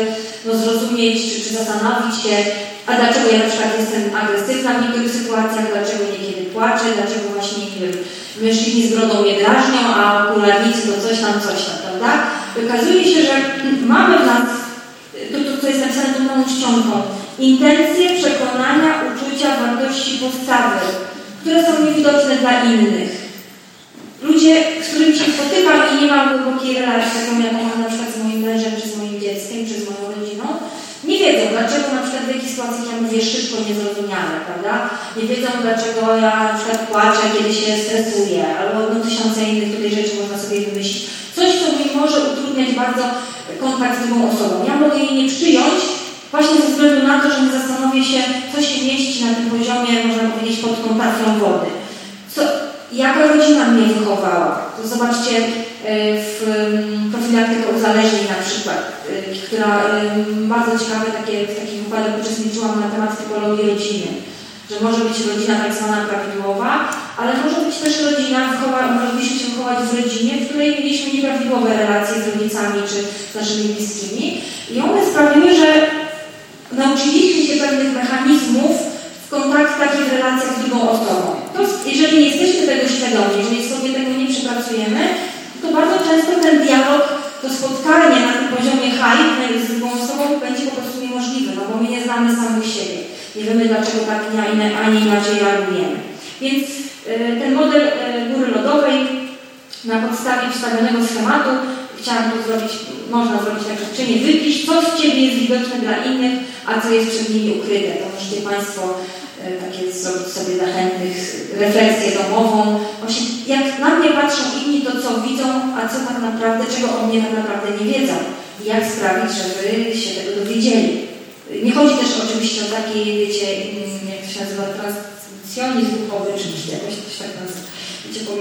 no, zrozumieć, czy, czy zastanowić się, a dlaczego ja na przykład jestem agresywna w niektórych sytuacjach, dlaczego niekiedy płaczę, dlaczego właśnie, nie mężczyźni z brodą mnie drażnią, a okularnicy to coś tam, coś tam, prawda? Okazuje się, że mamy w nas to, to co jest napisane tą małą czcionką, intencje, przekonania, uczucia, wartości, postawy, które są niewidoczne dla innych. Ludzie, z którymi się spotykam i nie mam głębokiej relacji, taką jaką mam na przykład z moim mężem, czy z moim dzieckiem, czy z moją wiedzą, dlaczego na przykład w jakiej sytuacji ja mówię szybko niezrozumiale, prawda? Nie wiedzą, dlaczego ja na przykład płaczę, kiedy się stresuję, albo no, tysiące innych tutaj rzeczy można sobie wymyślić. Coś, co mi może utrudniać bardzo kontakt z drugą osobą. Ja mogę jej nie przyjąć, właśnie ze względu na to, że nie zastanowię się, co się mieści na tym poziomie, można powiedzieć, pod kontaktą wody. Co, jaka rodzina mnie wychowała? To zobaczcie e, w profilaktyce uzależnień na przykład, e, która e, bardzo ciekawe takie, w takich wykładach uczestniczyłam na temat typologii rodziny. Że może być rodzina tak zwana prawidłowa, ale może być też rodzina, mogliśmy się wychować w rodzinie, w której mieliśmy nieprawidłowe relacje z rodzicami czy z naszymi bliskimi. I one sprawiły, że nauczyliśmy się pewnych mechanizmów w kontaktach i w relacjach z drugą osobą. To, jeżeli nie jesteśmy tego świadomi, jeżeli sobie tego nie przepracujemy, to bardzo często ten dialog, to spotkanie na tym poziomie high z drugą osobą będzie po prostu niemożliwe, no bo my nie znamy samych siebie. Nie wiemy, dlaczego tak, a nie inaczej reagujemy. Więc y, ten model y, góry lodowej na podstawie wstawionego schematu chciałam tu zrobić, można zrobić tak, że czynie wypisz, co z Ciebie jest widoczne dla innych, a co jest przed nimi ukryte. To możecie Państwo e, takie zrobić sobie zachętnych, refleksję domową. Właśnie jak na mnie patrzą inni, to co widzą, a co tak naprawdę, czego o mnie tak naprawdę nie wiedzą. I jak sprawić, żeby się tego dowiedzieli. Nie chodzi też oczywiście o taki, wiecie, jak to się nazywa, transmisjonizm duchowy, czy jakoś coś tak nazywa, wiecie, po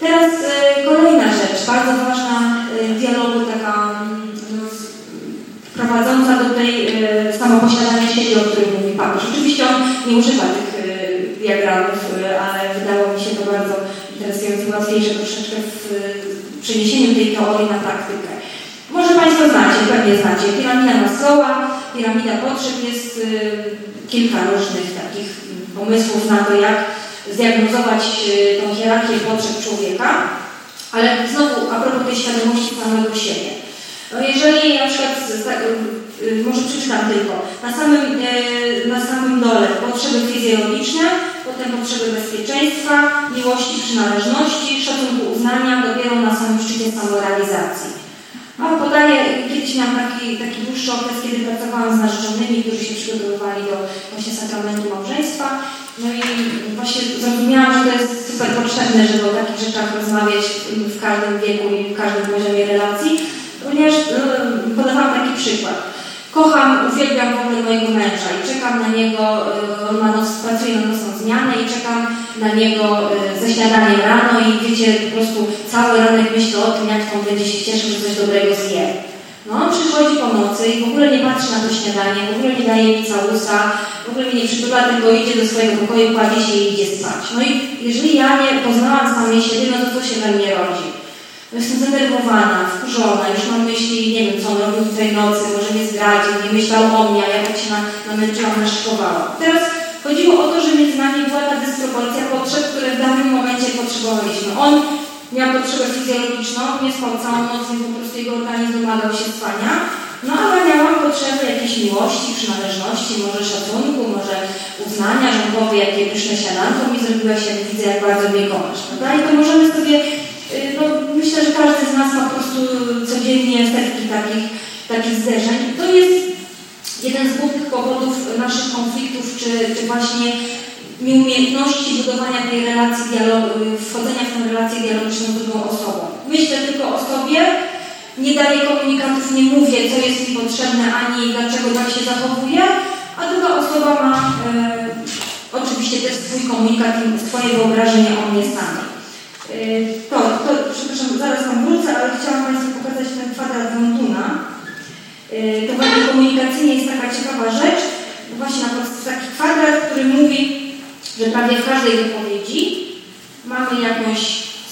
Teraz y, kolejna rzecz, bardzo ważna w dialogu, taka no, prowadząca do tej y, samoposiadania siebie, o której nie używa tych y, diagramów, y, ale wydało mi się to bardzo interesujące, łatwiejsze troszeczkę w przeniesieniu tej teorii na praktykę. Może Państwo znacie, pewnie znacie, piramida Maslowa, piramida potrzeb jest y, kilka różnych takich pomysłów na to, jak zdiagnozować y, tą hierarchię potrzeb człowieka, ale znowu a propos tej świadomości samego siebie. No jeżeli na przykład, tak, y, może przeczytam tylko, na samym, y, na samym dole potrzeby fizjologiczne, potem potrzeby bezpieczeństwa, miłości, przynależności, szacunku uznania, dopiero na samym szczycie samorealizacji. No, podaję, kiedyś miałam taki, taki dłuższy okres, kiedy pracowałam z narzeczonymi, którzy się przygotowywali do właśnie sakramentu małżeństwa no i właśnie zrozumiałam, że to jest super potrzebne, żeby o takich rzeczach rozmawiać w każdym wieku i w każdym poziomie relacji, ponieważ no, podawałam taki przykład. Kocham, uwielbiam w ogóle mojego męża i czekam na niego, e, on ma noc, pracuje na nocną zmianę i czekam na niego e, ze śniadaniem rano i wiecie, po prostu cały ranek myślę o tym, jak on będzie się cieszył, że coś dobrego zje. No on przychodzi po nocy i w ogóle nie patrzy na to śniadanie, w ogóle nie daje mi całusa, w ogóle mnie nie przytula, tylko idzie do swojego pokoju, kładzie się i idzie spać. No i jeżeli ja nie poznałam samej siebie, no to co się we mnie rodzi? Jestem zdenerwowana, wkurzona, już mam myśli, nie wiem, co on robił tej nocy, może mnie zdradził, nie myślał o mnie, a ja tak się na, namęczyłam, naszykowałam. Teraz chodziło o to, że między nami była ta dysproporcja potrzeb, które w danym momencie potrzebowaliśmy. On miał potrzebę fizjologiczną, nie spał całą noc, więc po prostu jego organizm domagał się spania. No ale miałam potrzeby jakiejś miłości, przynależności, może szacunku, może uznania, że powie, jakie pyszne śniadanko mi zrobiłaś, jak widzę, jak bardzo mnie kochasz. Prawda? I to możemy sobie, y, no myślę, że każdy z nas ma po prostu codziennie setki takich, takich zderzeń. To jest jeden z głównych powodów naszych konfliktów, czy, czy właśnie nieumiejętności budowania tej relacji dialogu, wchodzenia w tę relację dialogiczną z drugą osobą. Myślę tylko o sobie, nie daję komunikatów, nie mówię, co jest mi potrzebne, ani dlaczego tak się zachowuję, a druga osoba ma e, oczywiście też swój komunikat i swoje wyobrażenie o mnie samej. E, to, to, przepraszam, zaraz tam wrócę, ale chciałam Państwu pokazać ten kwadrat Montuna. E, to właśnie komunikacyjnie jest taka ciekawa rzecz, właśnie na taki kwadrat, który mówi, że prawie w każdej wypowiedzi mamy jakąś,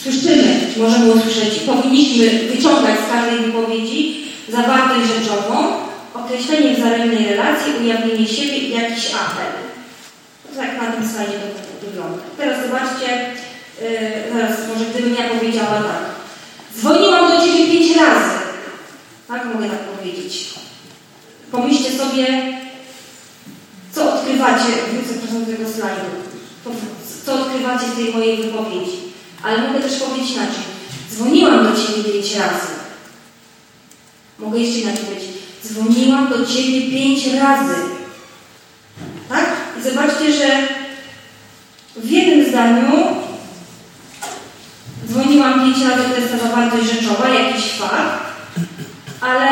słyszymy, możemy usłyszeć, powinniśmy wyciągać z każdej wypowiedzi zawartość rzeczową, określenie wzajemnej relacji, ujawnienie siebie i jakiś apel. To tak na tym slajdzie to wygląda. Teraz zobaczcie, zaraz może gdybym ja powiedziała tak. Dzwoniłam do Ciebie pięć razy. Tak mogę tak powiedzieć. Pomyślcie sobie, co odkrywacie, wrócę proszę do tego slajdu co odkrywacie w tej mojej wypowiedzi. Ale mogę też powiedzieć inaczej. Dzwoniłam do Ciebie pięć razy. Mogę jeszcze inaczej powiedzieć. Dzwoniłam do Ciebie pięć razy. Tak? I zobaczcie, że w jednym zdaniu razy, to jest ta zawartość rzeczowa, jakiś fakt, ale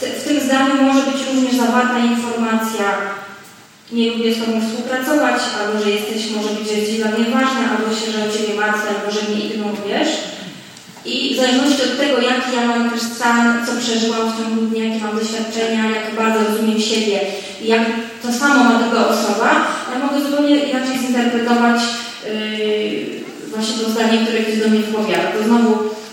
w, w tym zdaniu może być również zawarta informacja nie lubię z Tobą współpracować, albo że jesteś, może być, że jesteś dla mnie ważna, albo się, że o Ciebie martwię, albo że mnie ignorujesz. I w zależności od tego, jaki ja mam też stan, co przeżyłam w ciągu dnia, jakie mam doświadczenia, jak bardzo rozumiem siebie i jak to samo ma druga osoba, ja mogę zupełnie inaczej zinterpretować yy, właśnie to zdanie, które ktoś do mnie wypowiada. To znowu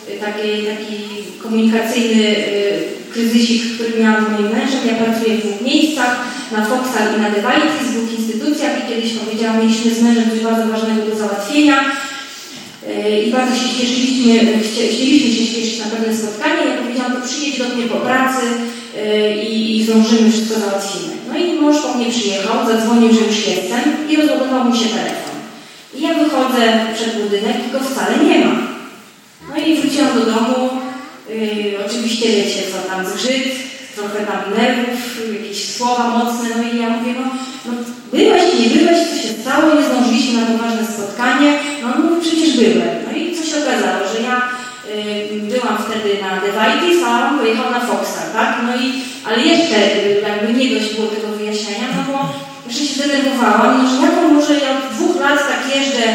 yy, taki, taki komunikacyjny yy, kryzysik, który miałam z moim mężem. Ja pracuję w dwóch miejscach, na Foxal i na Devices, w dwóch instytucjach i kiedyś powiedziałam, mieliśmy z mężem coś bardzo ważnego do załatwienia yy, i bardzo się cieszyliśmy, chcieliśmy się cieszyć na pewne spotkanie. Ja powiedziałam, to przyjedź do mnie po pracy yy, i zdążymy, wszystko załatwimy. i mąż po mnie przyjechał, zadzwonił, że już jestem i rozładował mu się telefon. I ja wychodzę przed budynek i go wcale nie ma. No i wróciłam do domu, yy, oczywiście wiecie co tam, zgrzyt, trochę tam nerwów, jakieś słowa mocne, no i ja mówię, no, no byłeś, nie byłeś, co się stało, nie zdążyliśmy na to ważne spotkanie, no, no przecież byłem. No i co się okazało, że ja y, byłam wtedy na Devitis, a on pojechał na Foxa, tak? No i, ale jeszcze y, jakby nie dość było tego wyjaśnienia, no bo jeszcze się zdenerwowałam, no, że jak on może, ja lat tak jeżdżę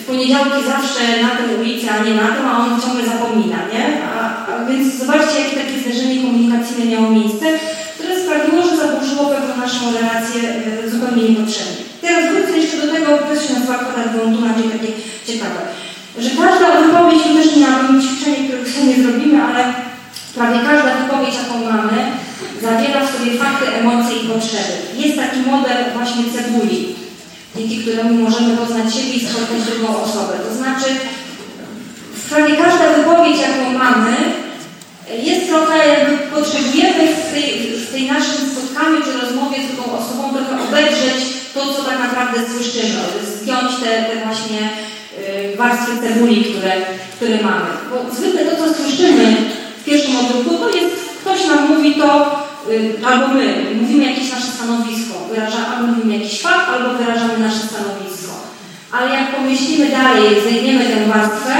w poniedziałki zawsze na tę ulicę, a nie na tą, a on ciągle zapomina, nie? A, a więc zobaczcie, jakie takie zderzenie komunikacyjne miało miejsce, które sprawiło, że zaburzyło pewną naszą relację e, zupełnie niepotrzebnie. Teraz wrócę jeszcze do tego, to się nazywa kwadrat Gontuna, czyli takie ciekawe, że każda wypowiedź, też nie mamy ćwiczenie, którego sobie nie zrobimy, ale prawie każda wypowiedź, jaką mamy, zawiera w sobie fakty, emocje i potrzeby. Jest taki model właśnie cebuli, dzięki któremu możemy poznać siebie i spotkać drugą osobę. To znaczy, prawie każda wypowiedź, jaką mamy, jest trochę jakby potrzebujemy w tej, w tej naszym spotkaniu czy rozmowie z drugą osobą trochę obejrzeć to, co tak naprawdę słyszymy, zdjąć te, te właśnie y, warstwy cebuli, które, które mamy. Bo zwykle to, co słyszymy w pierwszym odruchu, to jest, ktoś nam mówi to, albo my, mówimy jakieś nasze stanowisko, wyrażamy, albo mówimy jakiś fakt, albo wyrażamy nasze stanowisko. Ale jak pomyślimy dalej, zdejmiemy tę warstwę,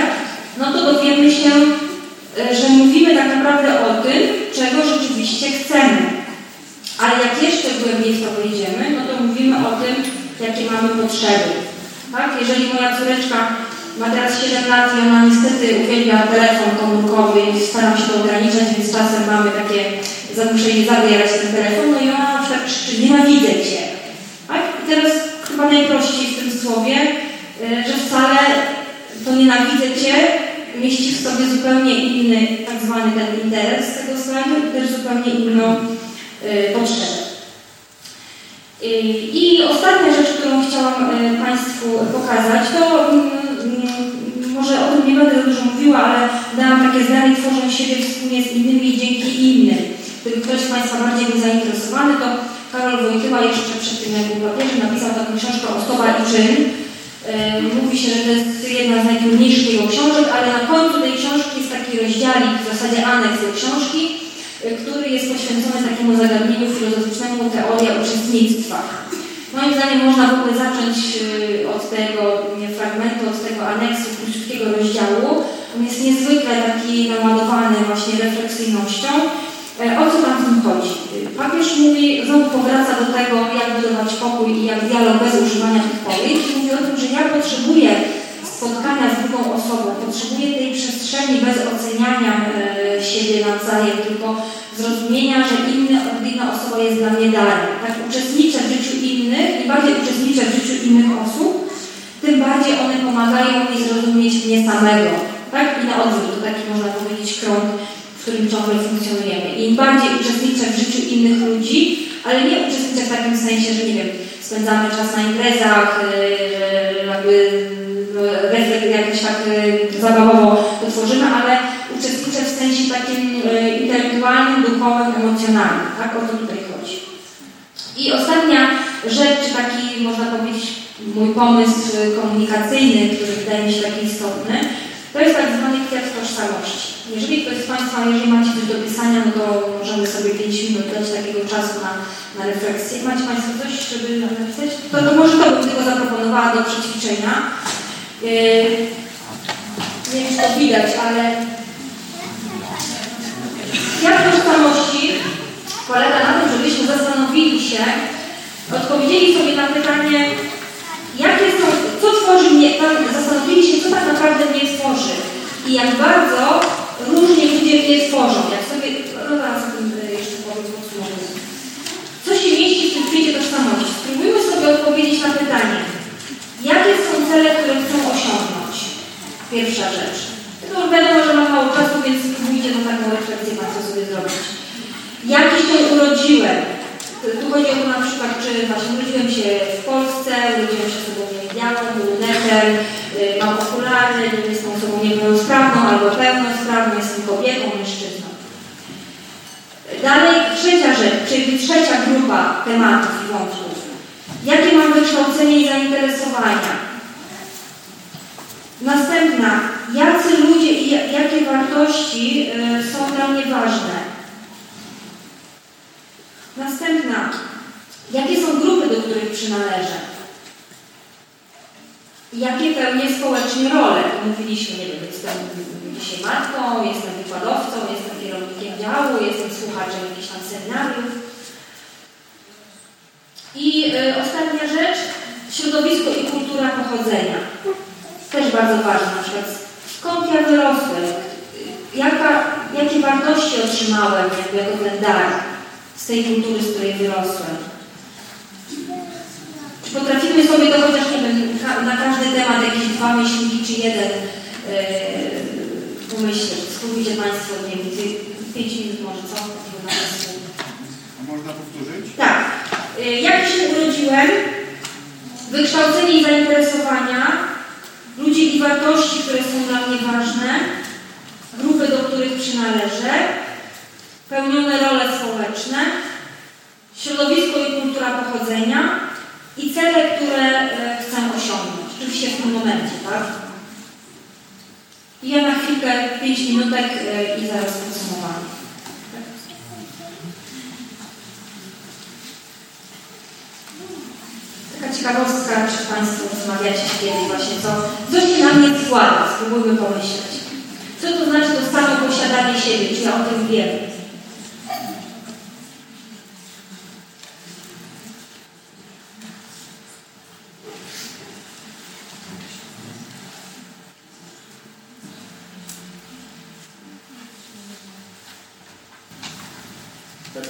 no to dowiemy się, E, że mówimy tak naprawdę o tym, czego rzeczywiście chcemy. Ale jak jeszcze głębiej w to wejdziemy, no to mówimy o tym, jakie mamy potrzeby. Tak? Jeżeli moja córeczka ma teraz 7 lat i ona niestety uwielbia telefon komórkowy i staram się to ograniczać, więc czasem mamy takie zamuszenie zabierać ten telefon, no i ona na przykład krzyczy, nienawidzę Cię. Tak? I teraz chyba najprościej w tym słowie, e, że wcale to nienawidzę Cię mieści w sobie zupełnie inny, tak zwany ten interes tego slajdu i też zupełnie inną y, potrzebę. Y, I ostatnia rzecz, którą chciałam y, Państwu pokazać, to y, może o tym nie będę dużo mówiła, ale dałam takie zdanie, tworzą siebie wspólnie z innymi dzięki innym. Gdyby ktoś z Państwa bardziej był zainteresowany, to Karol Wojtyła jeszcze przed tym, jak był papieżem, napisał taką książkę o Stowa i czyn, Mówi się, że to jest jedna z najtrudniejszych jego książek, ale na końcu tej książki jest taki rozdziałik, w zasadzie aneks tej książki, który jest poświęcony takiemu zagadnieniu filozoficznemu teoria uczestnictwa. Moim zdaniem można w ogóle zacząć od tego fragmentu, od tego aneksu krótkiego rozdziału. On jest niezwykle taki naładowany właśnie refleksyjnością. E, o co tam w tym chodzi? Papież mówi, znowu powraca do tego, jak budować pokój i jak dialog bez używania pojęć. Mówi o tym, że ja potrzebuję spotkania z drugą osobą, potrzebuję tej przestrzeni bez oceniania e, siebie nawzajem, tylko zrozumienia, że inny, inna osoba jest dla mnie darem. Tak uczestniczę w życiu innych, im bardziej uczestniczę w życiu innych osób, tym bardziej one pomagają mi zrozumieć mnie samego. Tak? I na odwrót, to taki można powiedzieć krąg w którym ciągle funkcjonujemy. I im bardziej uczestniczę w życiu innych ludzi, ale nie uczestniczę w takim sensie, że nie wiem, spędzamy czas na imprezach, yy, jakby no, reflekt jakoś tak yy, zabawowo to tworzymy, ale uczestniczę w sensie takim intelektualnym, duchowym, emocjonalnym. Tak o to tutaj chodzi. I ostatnia rzecz, taki, można powiedzieć, mój pomysł komunikacyjny, który wydaje mi się taki istotny, to jest tak zwany kwiat tożsamości. Jeżeli ktoś z Państwa, jeżeli macie coś do pisania, no to możemy sobie 5 minut dać takiego czasu na, na refleksję. Macie Państwo coś, żeby napisać? To, to może to bym tylko zaproponowała do przećwiczenia. Yy, nie wiem, czy to widać, ale kwiat tożsamości polega na tym, żebyśmy zastanowili się, odpowiedzieli sobie na pytanie, jakie są, co tworzy mnie, zastanowili się, co tak naprawdę mnie tworzy i jak bardzo różnie ludzie mnie tworzą. Jak sobie, no e, jeszcze powiem podsumowuję. Co się mieści w tym kwiecie tożsamości? Spróbujmy sobie odpowiedzieć na pytanie, jakie są cele, które chcą osiągnąć? Pierwsza rzecz. No wiadomo, że mam mało czasu, więc spróbujcie na taką refleksję Państwo sobie zrobić. Jaki się urodziłem? Tu chodzi o to na przykład, czy właśnie urodziłem się w Polsce, urodziłem się osobą niewidzialną, brunetem, y, mam okulary, jestem osobą niepełnosprawną albo pełnosprawną, jestem kobietą, mężczyzną. Dalej, trzecia grupa tematów i wątków. Jakie mam wykształcenie i zainteresowania? Następna, jacy ludzie i jakie wartości y, są dla mnie ważne? Następna, jakie są grupy, do których przynależę? Jakie pełnię społecznie role? Mówiliśmy, nie wiem, jestem dzisiaj matką, jestem wykładowcą, jestem kierownikiem działu, jestem słuchaczem jakichś tam seminariów. I y, ostatnia rzecz, środowisko i kultura pochodzenia. Też bardzo ważne, na przykład skąd ja wyrosłem, jaka, jakie wartości otrzymałem jako ten dar z tej kultury, z której wyrosłem. Czy potrafimy sobie to chociaż, nie wiem, na każdy temat jakieś dwa myślniki czy jeden yy, pomyśleć? Spróbujcie Państwo, nie wiem, pięć minut może, co? Można powtórzyć? Tak. Yy, jak się urodziłem? Wykształcenie i zainteresowania, ludzie i wartości, które są dla mnie ważne, grupy, do których przynależę, pełnione role społeczne, środowisko i kultura pochodzenia i cele, które e, chcę osiągnąć. Oczywiście w tym momencie, tak? Ja na chwilkę, pięć minutek e, i zaraz podsumowanie. Taka ciekawostka, czy Państwo rozmawiacie kiedyś właśnie, co, co się na mnie składa, spróbujmy pomyśleć. Co to znaczy to samo posiadanie siebie, czy ja o tym wiem?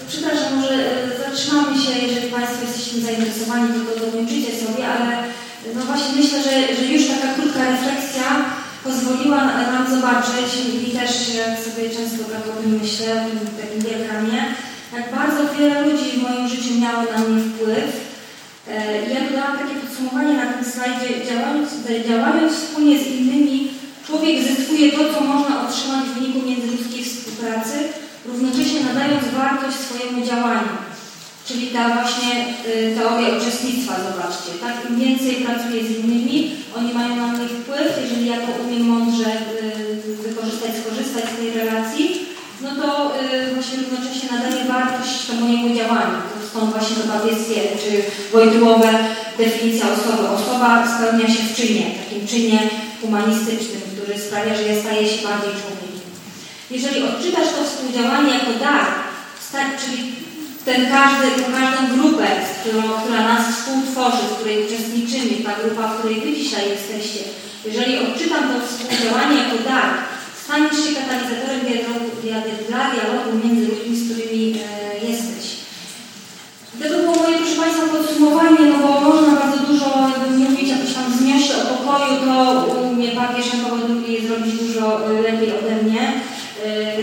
Przepraszam, może e, zatrzymamy się, jeżeli Państwo jesteście zainteresowani, to to dokończycie sobie, ale no właśnie myślę, że, że już taka krótka refleksja pozwoliła nam zobaczyć i też jak sobie często tak o tym myślę, o tym takim diagramie, jak bardzo wiele ludzi w moim życiu miało na mnie wpływ. E, ja dodałam takie podsumowanie na tym slajdzie, działając, działając wspólnie z innymi, człowiek zyskuje to, co można otrzymać w wyniku międzyludzkiej współpracy, równocześnie nadając wartość swojemu działaniu. Czyli ta właśnie y, teoria uczestnictwa, zobaczcie, tak? Im więcej pracuję z innymi, oni mają na mnie wpływ, jeżeli ja to umiem mądrze y, wykorzystać, skorzystać z tej relacji, no to y, właśnie równocześnie nadaję wartość temu mojemu działaniu. Stąd właśnie to papieskie czy wojtyłowe definicja osoby. Osoba spełnia się w czynie, takim czynie humanistycznym, który sprawia, że ja staję się bardziej człowiekiem. Jeżeli odczytasz to współdziałanie jako dar, czyli ten każdy, tę każdą grupę, którą, która nas współtworzy, w której uczestniczymy, ta grupa, w której Wy dzisiaj jesteście, jeżeli odczytam to współdziałanie jako dar, staniesz się katalizatorem dla dialogu między ludźmi, z którymi e, jesteś. To by było moje, proszę Państwa, podsumowanie, no bo można bardzo dużo mówić jakoś tam zmierzch o pokoju, to u mnie papież Jan Paweł II zrobić dużo e, lepiej ode mnie.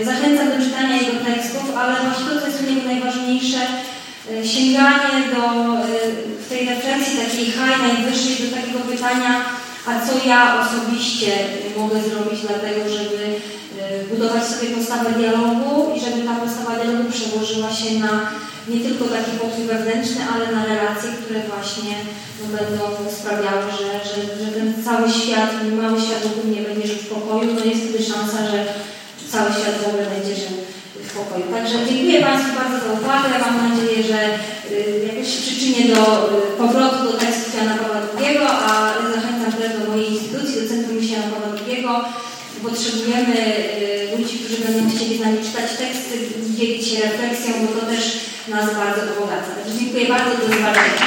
E, zachęcam do czytania jego tekstów, ale właśnie to, co jest u niego najważniejsze, e, sięganie do tej refleksji takiej high, najwyższej, do takiego pytania, a co ja osobiście mogę zrobić dlatego, żeby budować sobie postawę dialogu i żeby ta postawa dialogu przełożyła się na nie tylko taki pokój wewnętrzny, ale na relacje, które właśnie no, będą sprawiały, że, że, że cały świat, mały świat wokół mnie będzie żył w pokoju, no jest wtedy szansa, że cały świat w ogóle będzie żył w pokoju. Także dziękuję Państwu bardzo za uwagę. Mam nadzieję, że y, jakoś się przyczynię do y, powrotu do tekstu Jana Pawła II, a zachęcam też do mojej instytucji, do Centrum Jana Pawła II. Potrzebujemy y, ludzi, którzy będą chcieli z nami czytać teksty, dzielić się refleksją, bo to też nas bardzo ubogaca. Także dziękuję bardzo, do zobaczenia.